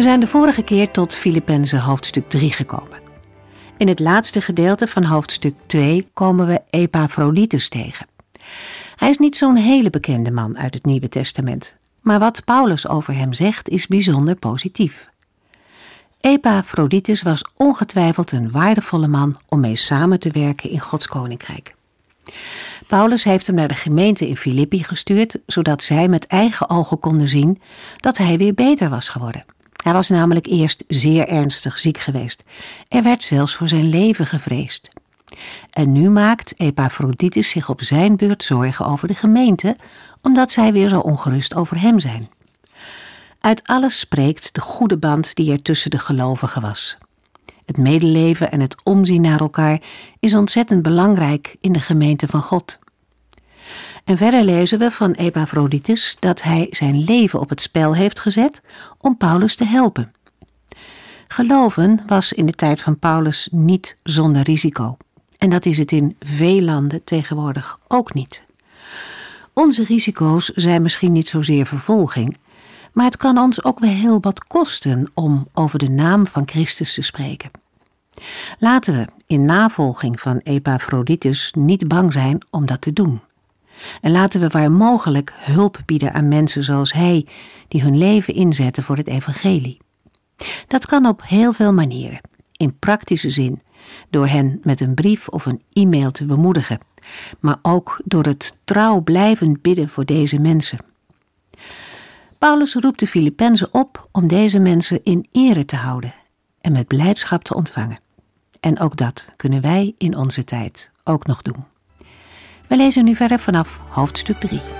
We zijn de vorige keer tot Filippenzen hoofdstuk 3 gekomen. In het laatste gedeelte van hoofdstuk 2 komen we Epaphroditus tegen. Hij is niet zo'n hele bekende man uit het Nieuwe Testament, maar wat Paulus over hem zegt is bijzonder positief. Epaphroditus was ongetwijfeld een waardevolle man om mee samen te werken in Gods koninkrijk. Paulus heeft hem naar de gemeente in Filippi gestuurd, zodat zij met eigen ogen konden zien dat hij weer beter was geworden. Hij was namelijk eerst zeer ernstig ziek geweest. Er werd zelfs voor zijn leven gevreesd. En nu maakt Epaphroditus zich op zijn beurt zorgen over de gemeente, omdat zij weer zo ongerust over hem zijn. Uit alles spreekt de goede band die er tussen de gelovigen was. Het medeleven en het omzien naar elkaar is ontzettend belangrijk in de gemeente van God. En verder lezen we van Epaphroditus dat hij zijn leven op het spel heeft gezet om Paulus te helpen. Geloven was in de tijd van Paulus niet zonder risico. En dat is het in veel landen tegenwoordig ook niet. Onze risico's zijn misschien niet zozeer vervolging, maar het kan ons ook wel heel wat kosten om over de naam van Christus te spreken. Laten we in navolging van Epaphroditus niet bang zijn om dat te doen. En laten we waar mogelijk hulp bieden aan mensen zoals hij, die hun leven inzetten voor het evangelie. Dat kan op heel veel manieren, in praktische zin, door hen met een brief of een e-mail te bemoedigen, maar ook door het trouw blijvend bidden voor deze mensen. Paulus roept de Filippenzen op om deze mensen in ere te houden en met blijdschap te ontvangen. En ook dat kunnen wij in onze tijd ook nog doen. We lezen nu verder vanaf hoofdstuk 3.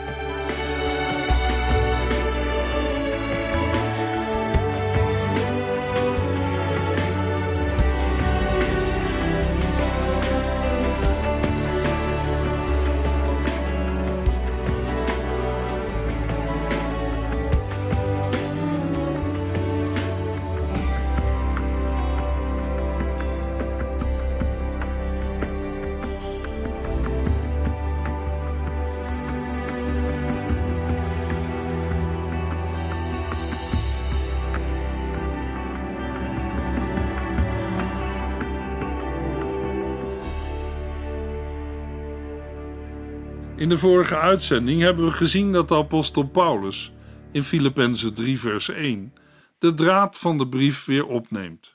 In de vorige uitzending hebben we gezien dat de apostel Paulus in Filippenzen 3 vers 1 de draad van de brief weer opneemt.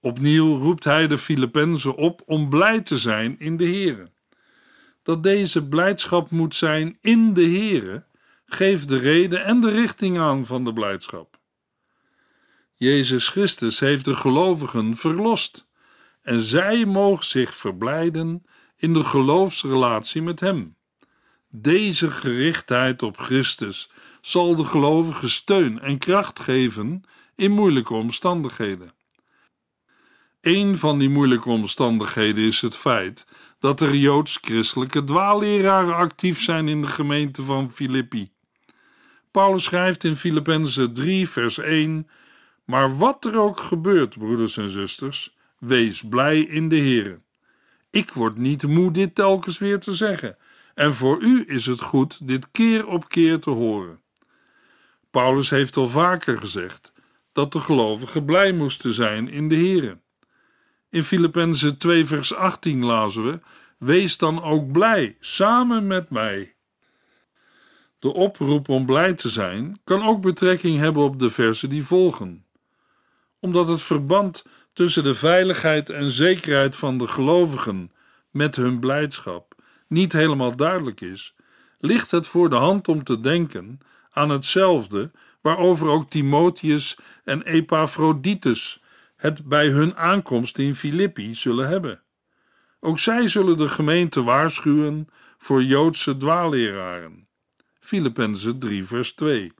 Opnieuw roept hij de Filippenzen op om blij te zijn in de Here. Dat deze blijdschap moet zijn in de Here, geeft de reden en de richting aan van de blijdschap. Jezus Christus heeft de gelovigen verlost en zij mogen zich verblijden in de geloofsrelatie met Hem. Deze gerichtheid op Christus zal de gelovigen steun en kracht geven in moeilijke omstandigheden. Een van die moeilijke omstandigheden is het feit dat er joods-christelijke dwaalleraren actief zijn in de gemeente van Filippi. Paulus schrijft in Filippenzen 3, vers 1: Maar wat er ook gebeurt, broeders en zusters, wees blij in de Heer. Ik word niet moe dit telkens weer te zeggen en voor u is het goed dit keer op keer te horen. Paulus heeft al vaker gezegd dat de gelovigen blij moesten zijn in de Here. In Filippenzen 2 vers 18 lazen we: Wees dan ook blij samen met mij. De oproep om blij te zijn kan ook betrekking hebben op de versen die volgen. Omdat het verband tussen de veiligheid en zekerheid van de gelovigen met hun blijdschap niet helemaal duidelijk is, ligt het voor de hand om te denken aan hetzelfde waarover ook Timotheus en Epaphroditus het bij hun aankomst in Filippi zullen hebben. Ook zij zullen de gemeente waarschuwen voor Joodse dwaalleraren. Filippenzen 3 vers 2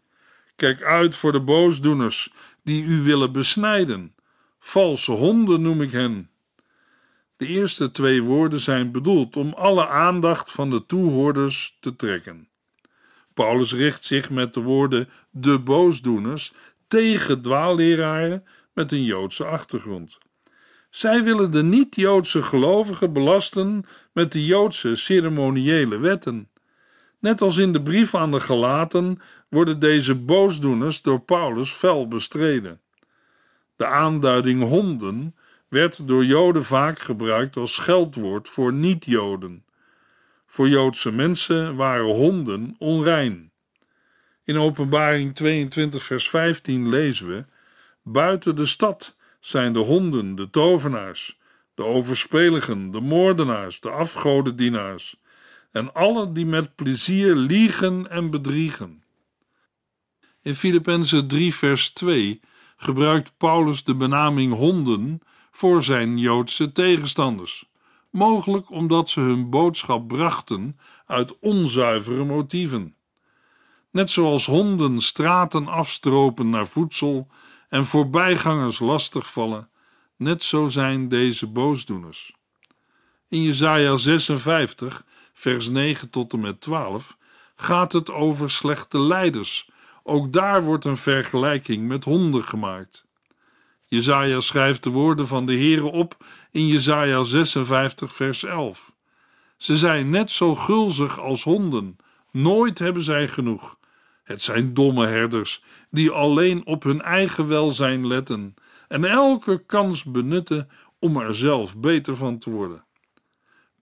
Kijk uit voor de boosdoeners die u willen besnijden, Valse honden noem ik hen. De eerste twee woorden zijn bedoeld om alle aandacht van de toehoorders te trekken. Paulus richt zich met de woorden de boosdoeners tegen dwaalleraren met een Joodse achtergrond. Zij willen de niet-Joodse gelovigen belasten met de Joodse ceremoniële wetten. Net als in de brief aan de Galaten worden deze boosdoeners door Paulus fel bestreden. De aanduiding honden werd door Joden vaak gebruikt als scheldwoord voor niet-Joden. Voor Joodse mensen waren honden onrein. In Openbaring 22, vers 15 lezen we: Buiten de stad zijn de honden, de tovenaars, de overspeligen, de moordenaars, de afgodendienaars en alle die met plezier liegen en bedriegen. In Filippenzen 3, vers 2 gebruikt Paulus de benaming honden voor zijn Joodse tegenstanders, mogelijk omdat ze hun boodschap brachten uit onzuivere motieven. Net zoals honden straten afstropen naar voedsel en voorbijgangers lastigvallen, net zo zijn deze boosdoeners. In Jesaja 56, vers 9 tot en met 12, gaat het over slechte leiders. Ook daar wordt een vergelijking met honden gemaakt. Jezaja schrijft de woorden van de Heere op in Jezaja 56 vers 11. Ze zijn net zo gulzig als honden, nooit hebben zij genoeg. Het zijn domme herders die alleen op hun eigen welzijn letten en elke kans benutten om er zelf beter van te worden.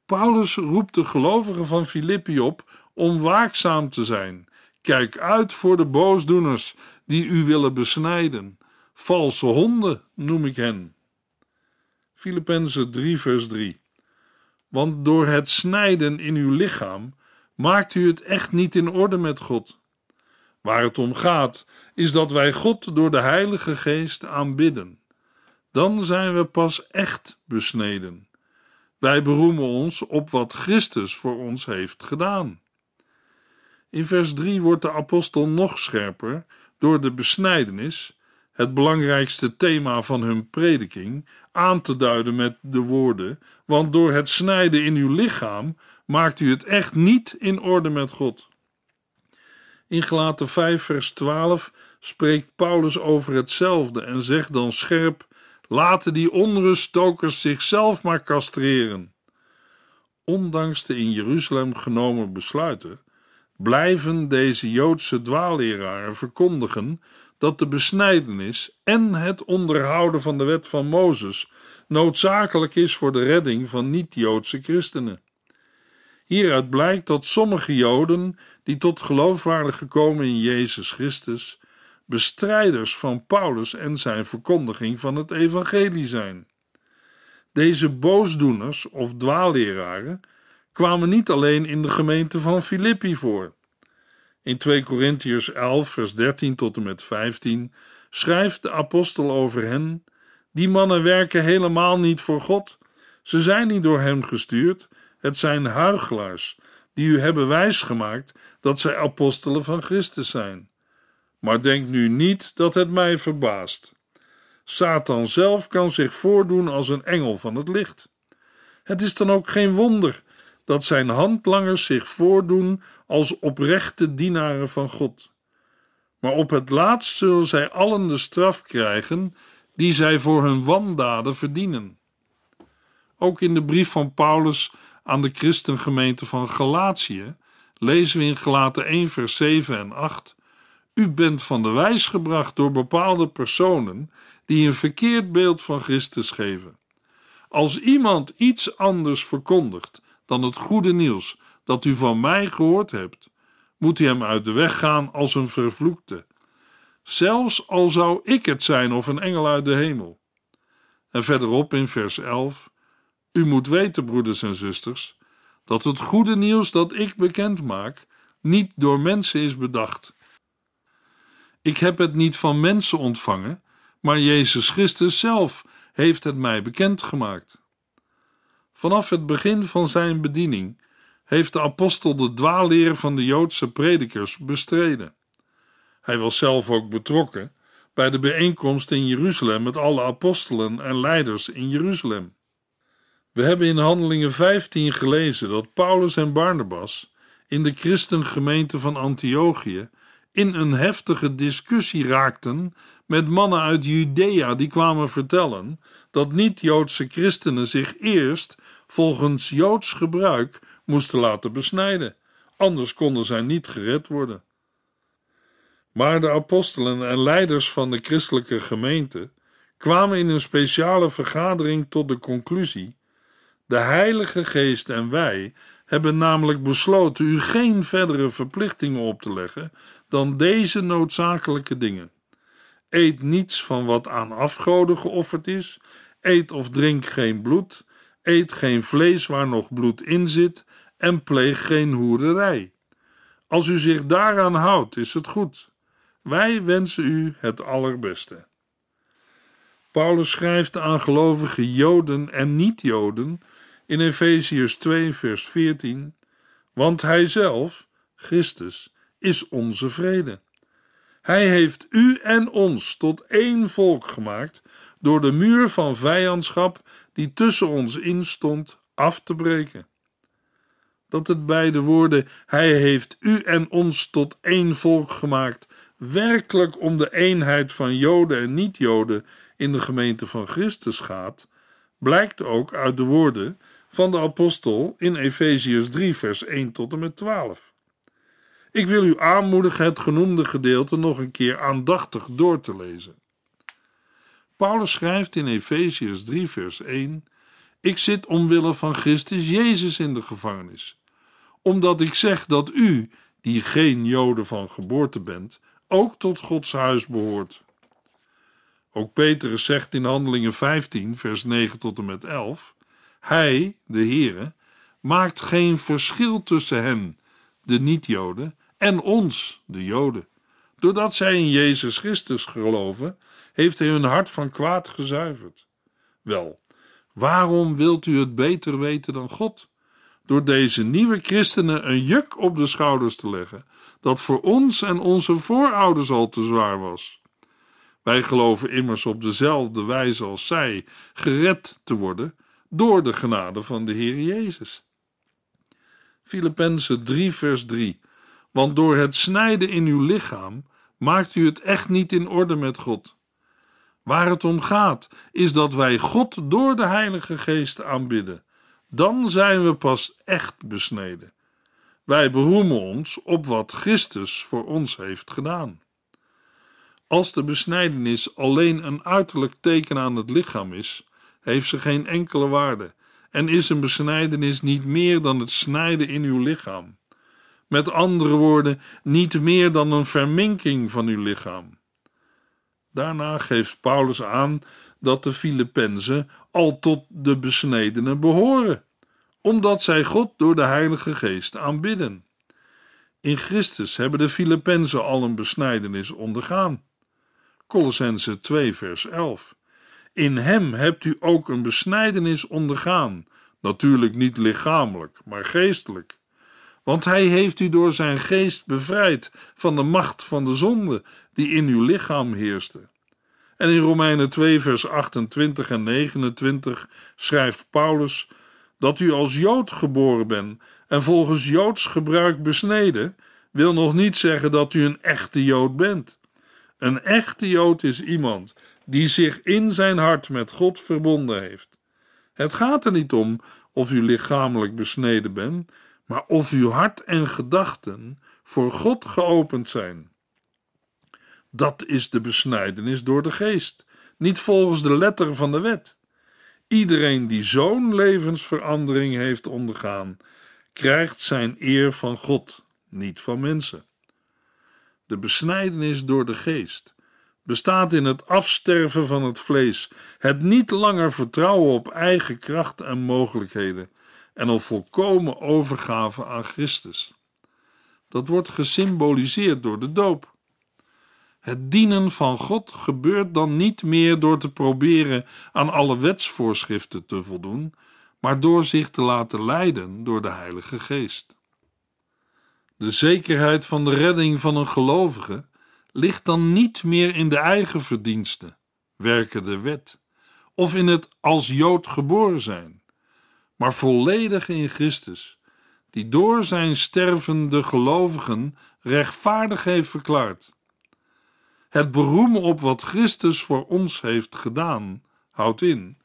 Paulus roept de gelovigen van Filippi op om waakzaam te zijn. Kijk uit voor de boosdoeners die u willen besnijden. Valse honden noem ik hen. Filippenzen 3, vers 3. Want door het snijden in uw lichaam maakt u het echt niet in orde met God. Waar het om gaat, is dat wij God door de Heilige Geest aanbidden. Dan zijn we pas echt besneden. Wij beroemen ons op wat Christus voor ons heeft gedaan. In vers 3 wordt de apostel nog scherper door de besnijdenis, het belangrijkste thema van hun prediking, aan te duiden met de woorden: Want door het snijden in uw lichaam maakt u het echt niet in orde met God. In Gelaten 5, vers 12 spreekt Paulus over hetzelfde en zegt dan scherp: Laten die onruststokers zichzelf maar castreren. Ondanks de in Jeruzalem genomen besluiten, blijven deze Joodse dwaalleraren verkondigen dat de besnijdenis en het onderhouden van de wet van Mozes noodzakelijk is voor de redding van niet-Joodse christenen. Hieruit blijkt dat sommige Joden die tot geloof waren gekomen in Jezus Christus, bestrijders van Paulus en zijn verkondiging van het evangelie zijn. Deze boosdoeners of dwaalleraren kwamen niet alleen in de gemeente van Filippi voor. In 2 Korintiërs 11, vers 13 tot en met 15 schrijft de apostel over hen: Die mannen werken helemaal niet voor God. Ze zijn niet door hem gestuurd. Het zijn huigelaars die u hebben wijsgemaakt dat zij apostelen van Christus zijn. Maar denk nu niet dat het mij verbaast. Satan zelf kan zich voordoen als een engel van het licht. Het is dan ook geen wonder dat zijn handlangers zich voordoen als oprechte dienaren van God. Maar op het laatst zullen zij allen de straf krijgen die zij voor hun wandaden verdienen. Ook in de brief van Paulus aan de christengemeente van Galatië lezen we in Galaten 1 vers 7 en 8 U bent van de wijs gebracht door bepaalde personen die een verkeerd beeld van Christus geven. Als iemand iets anders verkondigt dan het goede nieuws dat u van mij gehoord hebt, moet u hem uit de weg gaan als een vervloekte. Zelfs al zou ik het zijn of een engel uit de hemel. En verderop in vers 11: U moet weten, broeders en zusters, dat het goede nieuws dat ik bekend maak niet door mensen is bedacht. Ik heb het niet van mensen ontvangen, maar Jezus Christus zelf heeft het mij bekendgemaakt. Vanaf het begin van zijn bediening heeft de apostel de dwaalleer van de Joodse predikers bestreden. Hij was zelf ook betrokken bij de bijeenkomst in Jeruzalem met alle apostelen en leiders in Jeruzalem. We hebben in Handelingen 15 gelezen dat Paulus en Barnabas in de christengemeente van Antiochië in een heftige discussie raakten met mannen uit Judea die kwamen vertellen dat niet-Joodse christenen zich eerst volgens Joods gebruik moesten laten besnijden, anders konden zij niet gered worden. Maar de apostelen en leiders van de christelijke gemeente kwamen in een speciale vergadering tot de conclusie: de Heilige Geest en wij hebben namelijk besloten u geen verdere verplichtingen op te leggen dan deze noodzakelijke dingen. Eet niets van wat aan afgoden geofferd is, eet of drink geen bloed, eet geen vlees waar nog bloed in zit en pleeg geen hoerderij. Als u zich daaraan houdt, is het goed. Wij wensen u het allerbeste. Paulus schrijft aan gelovige Joden en niet-Joden in Efeziërs 2, vers 14: Want Hij zelf, Christus, is onze vrede. Hij heeft u en ons tot één volk gemaakt door de muur van vijandschap die tussen ons instond af te breken. Dat het bij de woorden Hij heeft u en ons tot één volk gemaakt werkelijk om de eenheid van Joden en niet-Joden in de gemeente van Christus gaat, blijkt ook uit de woorden van de apostel in Efeziërs 3, vers 1 tot en met 12. Ik wil u aanmoedigen het genoemde gedeelte nog een keer aandachtig door te lezen. Paulus schrijft in Efeziërs 3, vers 1: Ik zit omwille van Christus Jezus in de gevangenis, omdat ik zeg dat u, die geen Joden van geboorte bent, ook tot Gods huis behoort. Ook Petrus zegt in Handelingen 15, vers 9 tot en met 11: Hij, de Heere, maakt geen verschil tussen hen, de niet-Joden, en ons, de Joden. Doordat zij in Jezus Christus geloven, heeft hij hun hart van kwaad gezuiverd. Wel, waarom wilt u het beter weten dan God? Door deze nieuwe christenen een juk op de schouders te leggen, dat voor ons en onze voorouders al te zwaar was. Wij geloven immers op dezelfde wijze als zij gered te worden door de genade van de Heer Jezus. Filippenzen 3, vers 3. Want door het snijden in uw lichaam maakt u het echt niet in orde met God. Waar het om gaat, is dat wij God door de Heilige Geest aanbidden. Dan zijn we pas echt besneden. Wij beroemen ons op wat Christus voor ons heeft gedaan. Als de besnijdenis alleen een uiterlijk teken aan het lichaam is, heeft ze geen enkele waarde en is een besnijdenis niet meer dan het snijden in uw lichaam. Met andere woorden, niet meer dan een verminking van uw lichaam. Daarna geeft Paulus aan dat de Filippenzen al tot de besnedenen behoren omdat zij God door de Heilige Geest aanbidden. In Christus hebben de Filippenzen al een besnijdenis ondergaan. Colossense 2 vers 11 In hem hebt u ook een besnijdenis ondergaan, natuurlijk niet lichamelijk, maar geestelijk. Want hij heeft u door zijn geest bevrijd van de macht van de zonde die in uw lichaam heerste. En in Romeinen 2 vers 28 en 29 schrijft Paulus dat u als Jood geboren bent en volgens Joods gebruik besneden, wil nog niet zeggen dat u een echte Jood bent. Een echte Jood is iemand die zich in zijn hart met God verbonden heeft. Het gaat er niet om of u lichamelijk besneden bent, maar of uw hart en gedachten voor God geopend zijn. Dat is de besnijdenis door de geest, niet volgens de letter van de wet. Iedereen die zo'n levensverandering heeft ondergaan, krijgt zijn eer van God, niet van mensen. De besnijdenis door de geest bestaat in het afsterven van het vlees, het niet langer vertrouwen op eigen kracht en mogelijkheden en een volkomen overgave aan Christus. Dat wordt gesymboliseerd door de doop. Het dienen van God gebeurt dan niet meer door te proberen aan alle wetsvoorschriften te voldoen, maar door zich te laten leiden door de Heilige Geest. De zekerheid van de redding van een gelovige ligt dan niet meer in de eigen verdiensten, werken de wet, of in het als Jood geboren zijn, maar volledig in Christus, die door zijn sterven de gelovigen rechtvaardig heeft verklaard. Het beroemen op wat Christus voor ons heeft gedaan, houdt in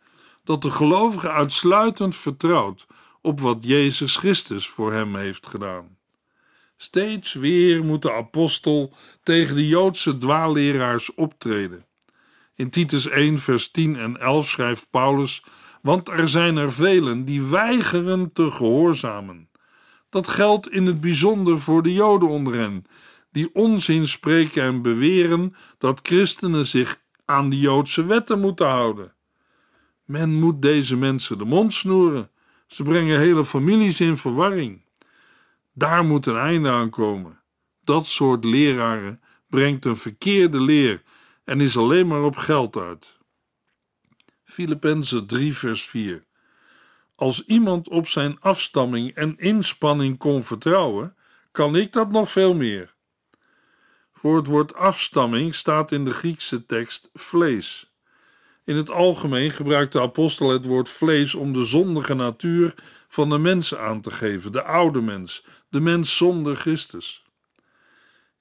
dat de gelovige uitsluitend vertrouwt op wat Jezus Christus voor hem heeft gedaan. Steeds weer moet de apostel tegen de Joodse dwaalleraars optreden. In Titus 1, vers 10 en 11 schrijft Paulus: Want er zijn er velen die weigeren te gehoorzamen. Dat geldt in het bijzonder voor de Joden onder hen, die onzin spreken en beweren dat christenen zich aan de Joodse wetten moeten houden. Men moet deze mensen de mond snoeren. Ze brengen hele families in verwarring. Daar moet een einde aan komen. Dat soort leraren brengt een verkeerde leer en is alleen maar op geld uit. Filippenzen 3, vers 4. Als iemand op zijn afstamming en inspanning kon vertrouwen, kan ik dat nog veel meer. Voor het woord afstamming staat in de Griekse tekst vlees. In het algemeen gebruikt de apostel het woord vlees om de zondige natuur van de mens aan te geven, de oude mens, de mens zonder Christus.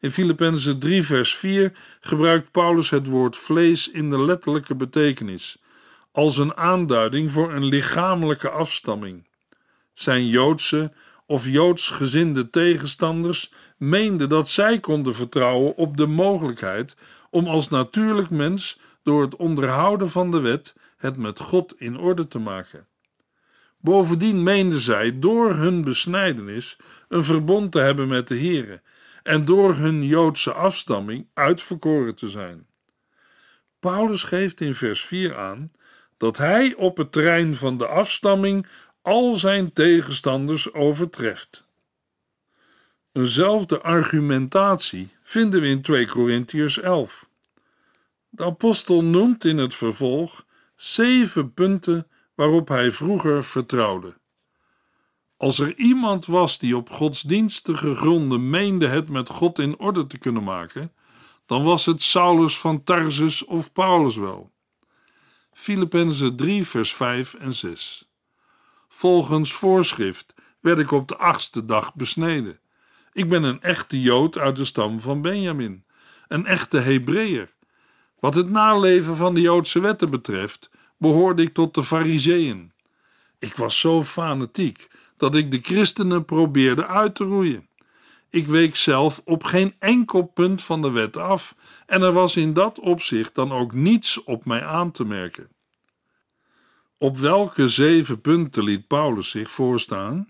In Filippenzen 3, vers 4 gebruikt Paulus het woord vlees in de letterlijke betekenis, als een aanduiding voor een lichamelijke afstamming. Zijn Joodse of Joods gezinde tegenstanders meenden dat zij konden vertrouwen op de mogelijkheid om als natuurlijk mens door het onderhouden van de wet het met God in orde te maken. Bovendien meenden zij door hun besnijdenis een verbond te hebben met de Here en door hun Joodse afstamming uitverkoren te zijn. Paulus geeft in vers 4 aan dat hij op het terrein van de afstamming al zijn tegenstanders overtreft. Eenzelfde argumentatie vinden we in 2 Korintiërs 11. De apostel noemt in het vervolg zeven punten waarop hij vroeger vertrouwde. Als er iemand was die op godsdienstige gronden meende het met God in orde te kunnen maken, dan was het Saulus van Tarsus of Paulus wel. Filippenzen 3, vers 5 en 6. Volgens voorschrift werd ik op de achtste dag besneden. Ik ben een echte Jood uit de stam van Benjamin, een echte Hebreeër. Wat het naleven van de Joodse wetten betreft, behoorde ik tot de Fariseeën. Ik was zo fanatiek dat ik de christenen probeerde uit te roeien. Ik week zelf op geen enkel punt van de wet af en er was in dat opzicht dan ook niets op mij aan te merken. Op welke zeven punten liet Paulus zich voorstaan?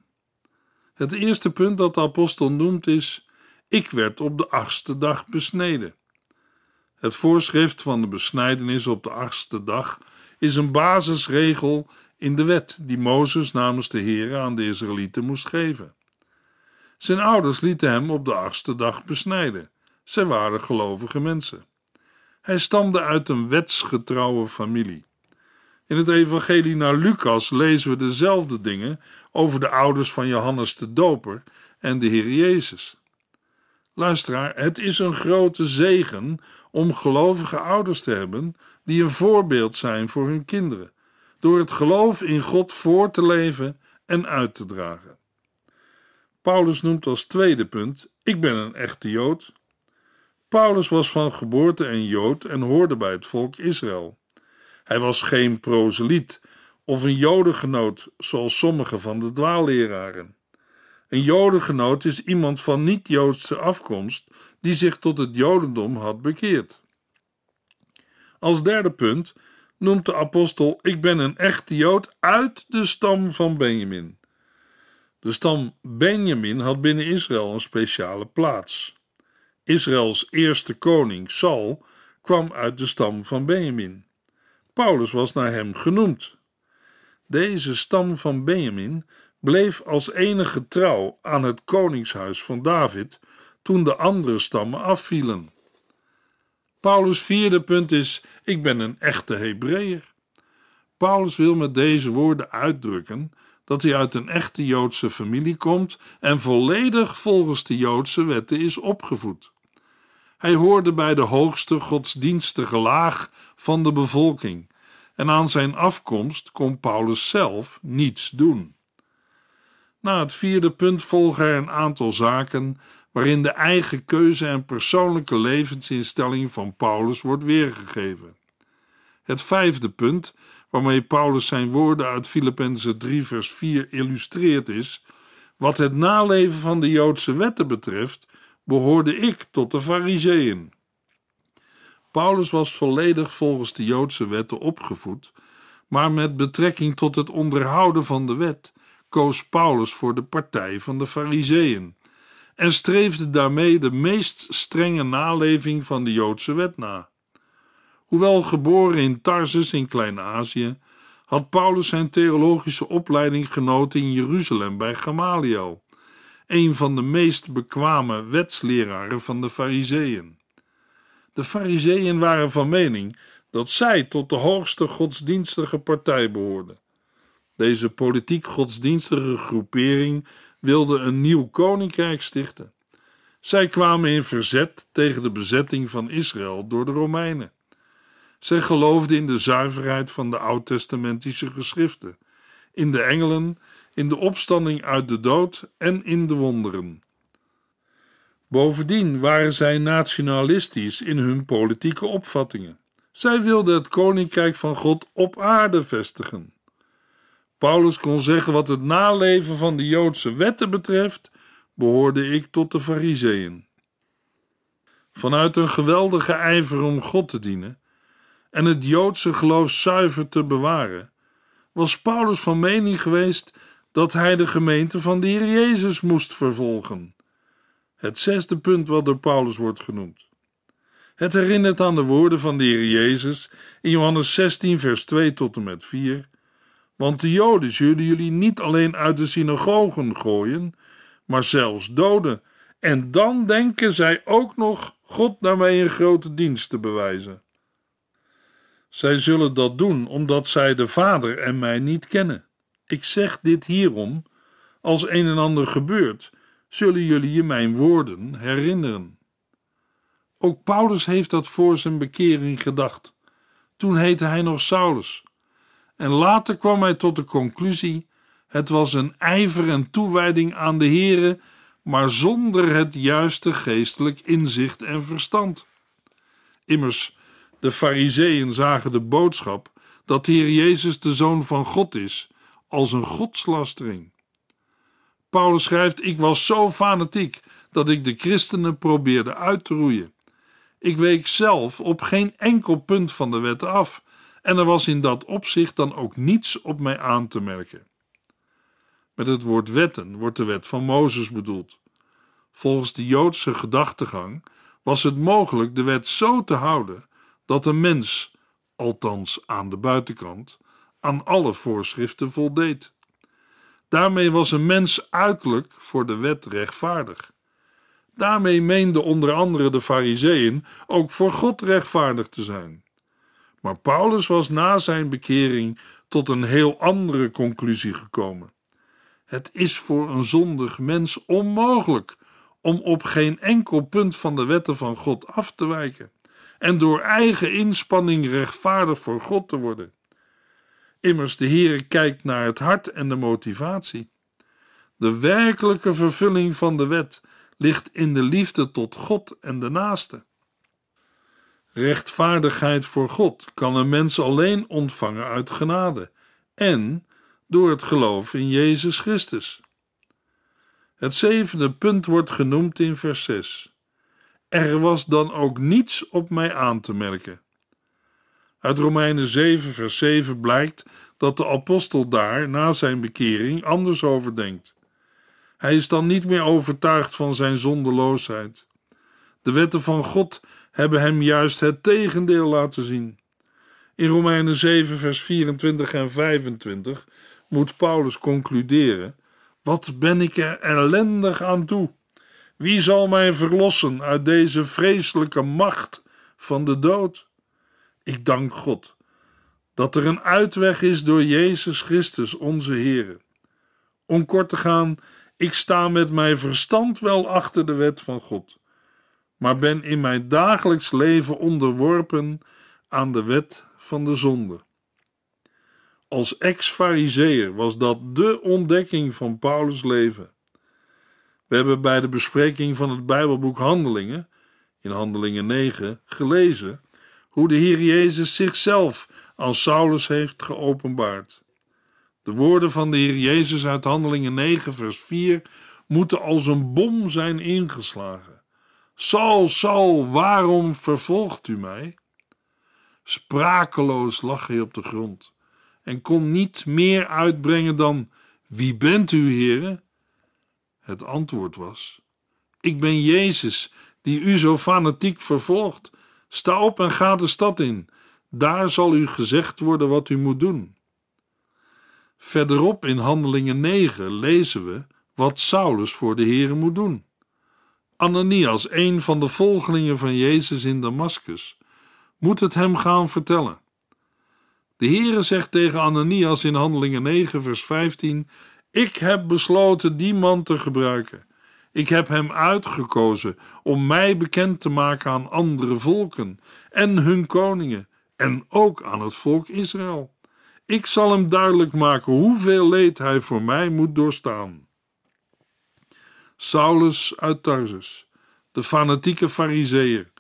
Het eerste punt dat de apostel noemt is: Ik werd op de achtste dag besneden. Het voorschrift van de besnijdenis op de achtste dag is een basisregel in de wet die Mozes namens de Heer aan de Israëlieten moest geven. Zijn ouders lieten hem op de achtste dag besnijden. Zij waren gelovige mensen. Hij stamde uit een wetsgetrouwe familie. In het evangelie naar Lucas lezen we dezelfde dingen over de ouders van Johannes de Doper en de Heer Jezus. Luisteraar, het is een grote zegen om gelovige ouders te hebben die een voorbeeld zijn voor hun kinderen, door het geloof in God voor te leven en uit te dragen. Paulus noemt als tweede punt: Ik ben een echte Jood. Paulus was van geboorte een Jood en hoorde bij het volk Israël. Hij was geen proseliet of een Jodengenoot, zoals sommige van de dwaalleraren. Een Jodengenoot is iemand van niet-Joodse afkomst die zich tot het Jodendom had bekeerd. Als derde punt noemt de apostel: Ik ben een echte Jood uit de stam van Benjamin. De stam Benjamin had binnen Israël een speciale plaats. Israëls eerste koning, Saul, kwam uit de stam van Benjamin. Paulus was naar hem genoemd. Deze stam van Benjamin bleef als enige trouw aan het koningshuis van David toen de andere stammen afvielen. Paulus' vierde punt is: Ik ben een echte Hebreeër. Paulus wil met deze woorden uitdrukken dat hij uit een echte Joodse familie komt en volledig volgens de Joodse wetten is opgevoed. Hij hoorde bij de hoogste godsdienstige laag van de bevolking en aan zijn afkomst kon Paulus zelf niets doen. Na het vierde punt volgen er een aantal zaken waarin de eigen keuze en persoonlijke levensinstelling van Paulus wordt weergegeven. Het vijfde punt, waarmee Paulus zijn woorden uit Filippenzen 3 vers 4 illustreert is, wat het naleven van de Joodse wetten betreft, behoorde ik tot de Fariseeën. Paulus was volledig volgens de Joodse wetten opgevoed, maar met betrekking tot het onderhouden van de wet koos Paulus voor de partij van de Fariseeën en streefde daarmee de meest strenge naleving van de Joodse wet na. Hoewel geboren in Tarsus in Klein-Azië, had Paulus zijn theologische opleiding genoten in Jeruzalem bij Gamaliel, een van de meest bekwame wetsleraren van de Fariseeën. De Fariseeën waren van mening dat zij tot de hoogste godsdienstige partij behoorden. Deze politiek-godsdienstige groepering wilde een nieuw koninkrijk stichten. Zij kwamen in verzet tegen de bezetting van Israël door de Romeinen. Zij geloofden in de zuiverheid van de oud-testamentische geschriften, in de engelen, in de opstanding uit de dood en in de wonderen. Bovendien waren zij nationalistisch in hun politieke opvattingen. Zij wilden het koninkrijk van God op aarde vestigen. Paulus kon zeggen: wat het naleven van de Joodse wetten betreft, behoorde ik tot de Fariseeën. Vanuit een geweldige ijver om God te dienen en het Joodse geloof zuiver te bewaren, was Paulus van mening geweest dat hij de gemeente van de Heer Jezus moest vervolgen. Het zesde punt wat door Paulus wordt genoemd. Het herinnert aan de woorden van de Heer Jezus in Johannes 16, vers 2 tot en met 4. Want de Joden zullen jullie niet alleen uit de synagogen gooien, maar zelfs doden. En dan denken zij ook nog God daarmee een grote dienst te bewijzen. Zij zullen dat doen omdat zij de Vader en mij niet kennen. Ik zeg dit hierom, als een en ander gebeurt, zullen jullie je mijn woorden herinneren. Ook Paulus heeft dat voor zijn bekering gedacht. Toen heette hij nog Saulus. En later kwam hij tot de conclusie: het was een ijver en toewijding aan de Here, maar zonder het juiste geestelijk inzicht en verstand. Immers, de Fariseeën zagen de boodschap dat de Heer Jezus de Zoon van God is, als een godslastering. Paulus schrijft: Ik was zo fanatiek dat ik de christenen probeerde uit te roeien. Ik week zelf op geen enkel punt van de wet af, en er was in dat opzicht dan ook niets op mij aan te merken. Met het woord wetten wordt de wet van Mozes bedoeld. Volgens de Joodse gedachtegang was het mogelijk de wet zo te houden dat een mens, althans aan de buitenkant, aan alle voorschriften voldeed. Daarmee was een mens uiterlijk voor de wet rechtvaardig. Daarmee meende onder andere de Fariseeën ook voor God rechtvaardig te zijn. Maar Paulus was na zijn bekering tot een heel andere conclusie gekomen. Het is voor een zondig mens onmogelijk om op geen enkel punt van de wetten van God af te wijken en door eigen inspanning rechtvaardig voor God te worden. Immers, de Heere kijkt naar het hart en de motivatie. De werkelijke vervulling van de wet ligt in de liefde tot God en de naaste. Rechtvaardigheid voor God kan een mens alleen ontvangen uit genade en door het geloof in Jezus Christus. Het zevende punt wordt genoemd in vers 6. Er was dan ook niets op mij aan te merken. Uit Romeinen 7, vers 7 blijkt dat de apostel daar na zijn bekering anders over denkt. Hij is dan niet meer overtuigd van zijn zondeloosheid. De wetten van God hebben hem juist het tegendeel laten zien. In Romeinen 7, vers 24 en 25 moet Paulus concluderen: Wat ben ik er ellendig aan toe? Wie zal mij verlossen uit deze vreselijke macht van de dood? Ik dank God dat er een uitweg is door Jezus Christus, onze Heer. Om kort te gaan, ik sta met mijn verstand wel achter de wet van God. maar ben in mijn dagelijks leven onderworpen aan de wet van de zonde. Als ex-fariseer was dat de ontdekking van Paulus' leven. We hebben bij de bespreking van het Bijbelboek Handelingen, in Handelingen 9, gelezen hoe de Heer Jezus zichzelf aan Saulus heeft geopenbaard. De woorden van de Heer Jezus uit Handelingen 9, vers 4 moeten als een bom zijn ingeslagen. Saul, Saul, waarom vervolgt u mij? Sprakeloos lag hij op de grond en kon niet meer uitbrengen dan: Wie bent u, heren? Het antwoord was: Ik ben Jezus, die u zo fanatiek vervolgt. Sta op en ga de stad in. Daar zal u gezegd worden wat u moet doen. Verderop in Handelingen 9 lezen we wat Saulus voor de Heere moet doen. Ananias, een van de volgelingen van Jezus in Damaskus, moet het hem gaan vertellen. De Heere zegt tegen Ananias in Handelingen 9, vers 15: Ik heb besloten die man te gebruiken. Ik heb hem uitgekozen om mij bekend te maken aan andere volken en hun koningen en ook aan het volk Israël. Ik zal hem duidelijk maken hoeveel leed hij voor mij moet doorstaan. Saulus uit Tarsus, de fanatieke fariseer,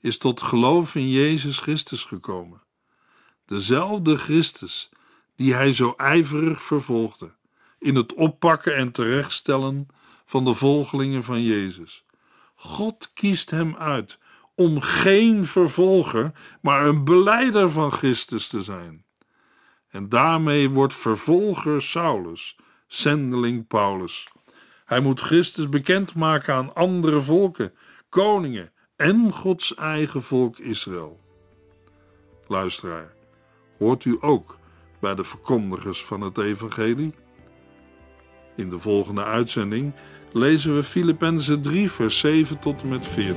is tot geloof in Jezus Christus gekomen. Dezelfde Christus die hij zo ijverig vervolgde in het oppakken en terechtstellen van de volgelingen van Jezus. God kiest hem uit om geen vervolger, maar een beleider van Christus te zijn. En daarmee wordt vervolger Saulus, zendeling Paulus. Hij moet Christus bekendmaken aan andere volken, koningen en Gods eigen volk Israël. Luisteraar, hoort u ook bij de verkondigers van het Evangelie? In de volgende uitzending lezen we Filippenzen 3, vers 7 tot en met 14.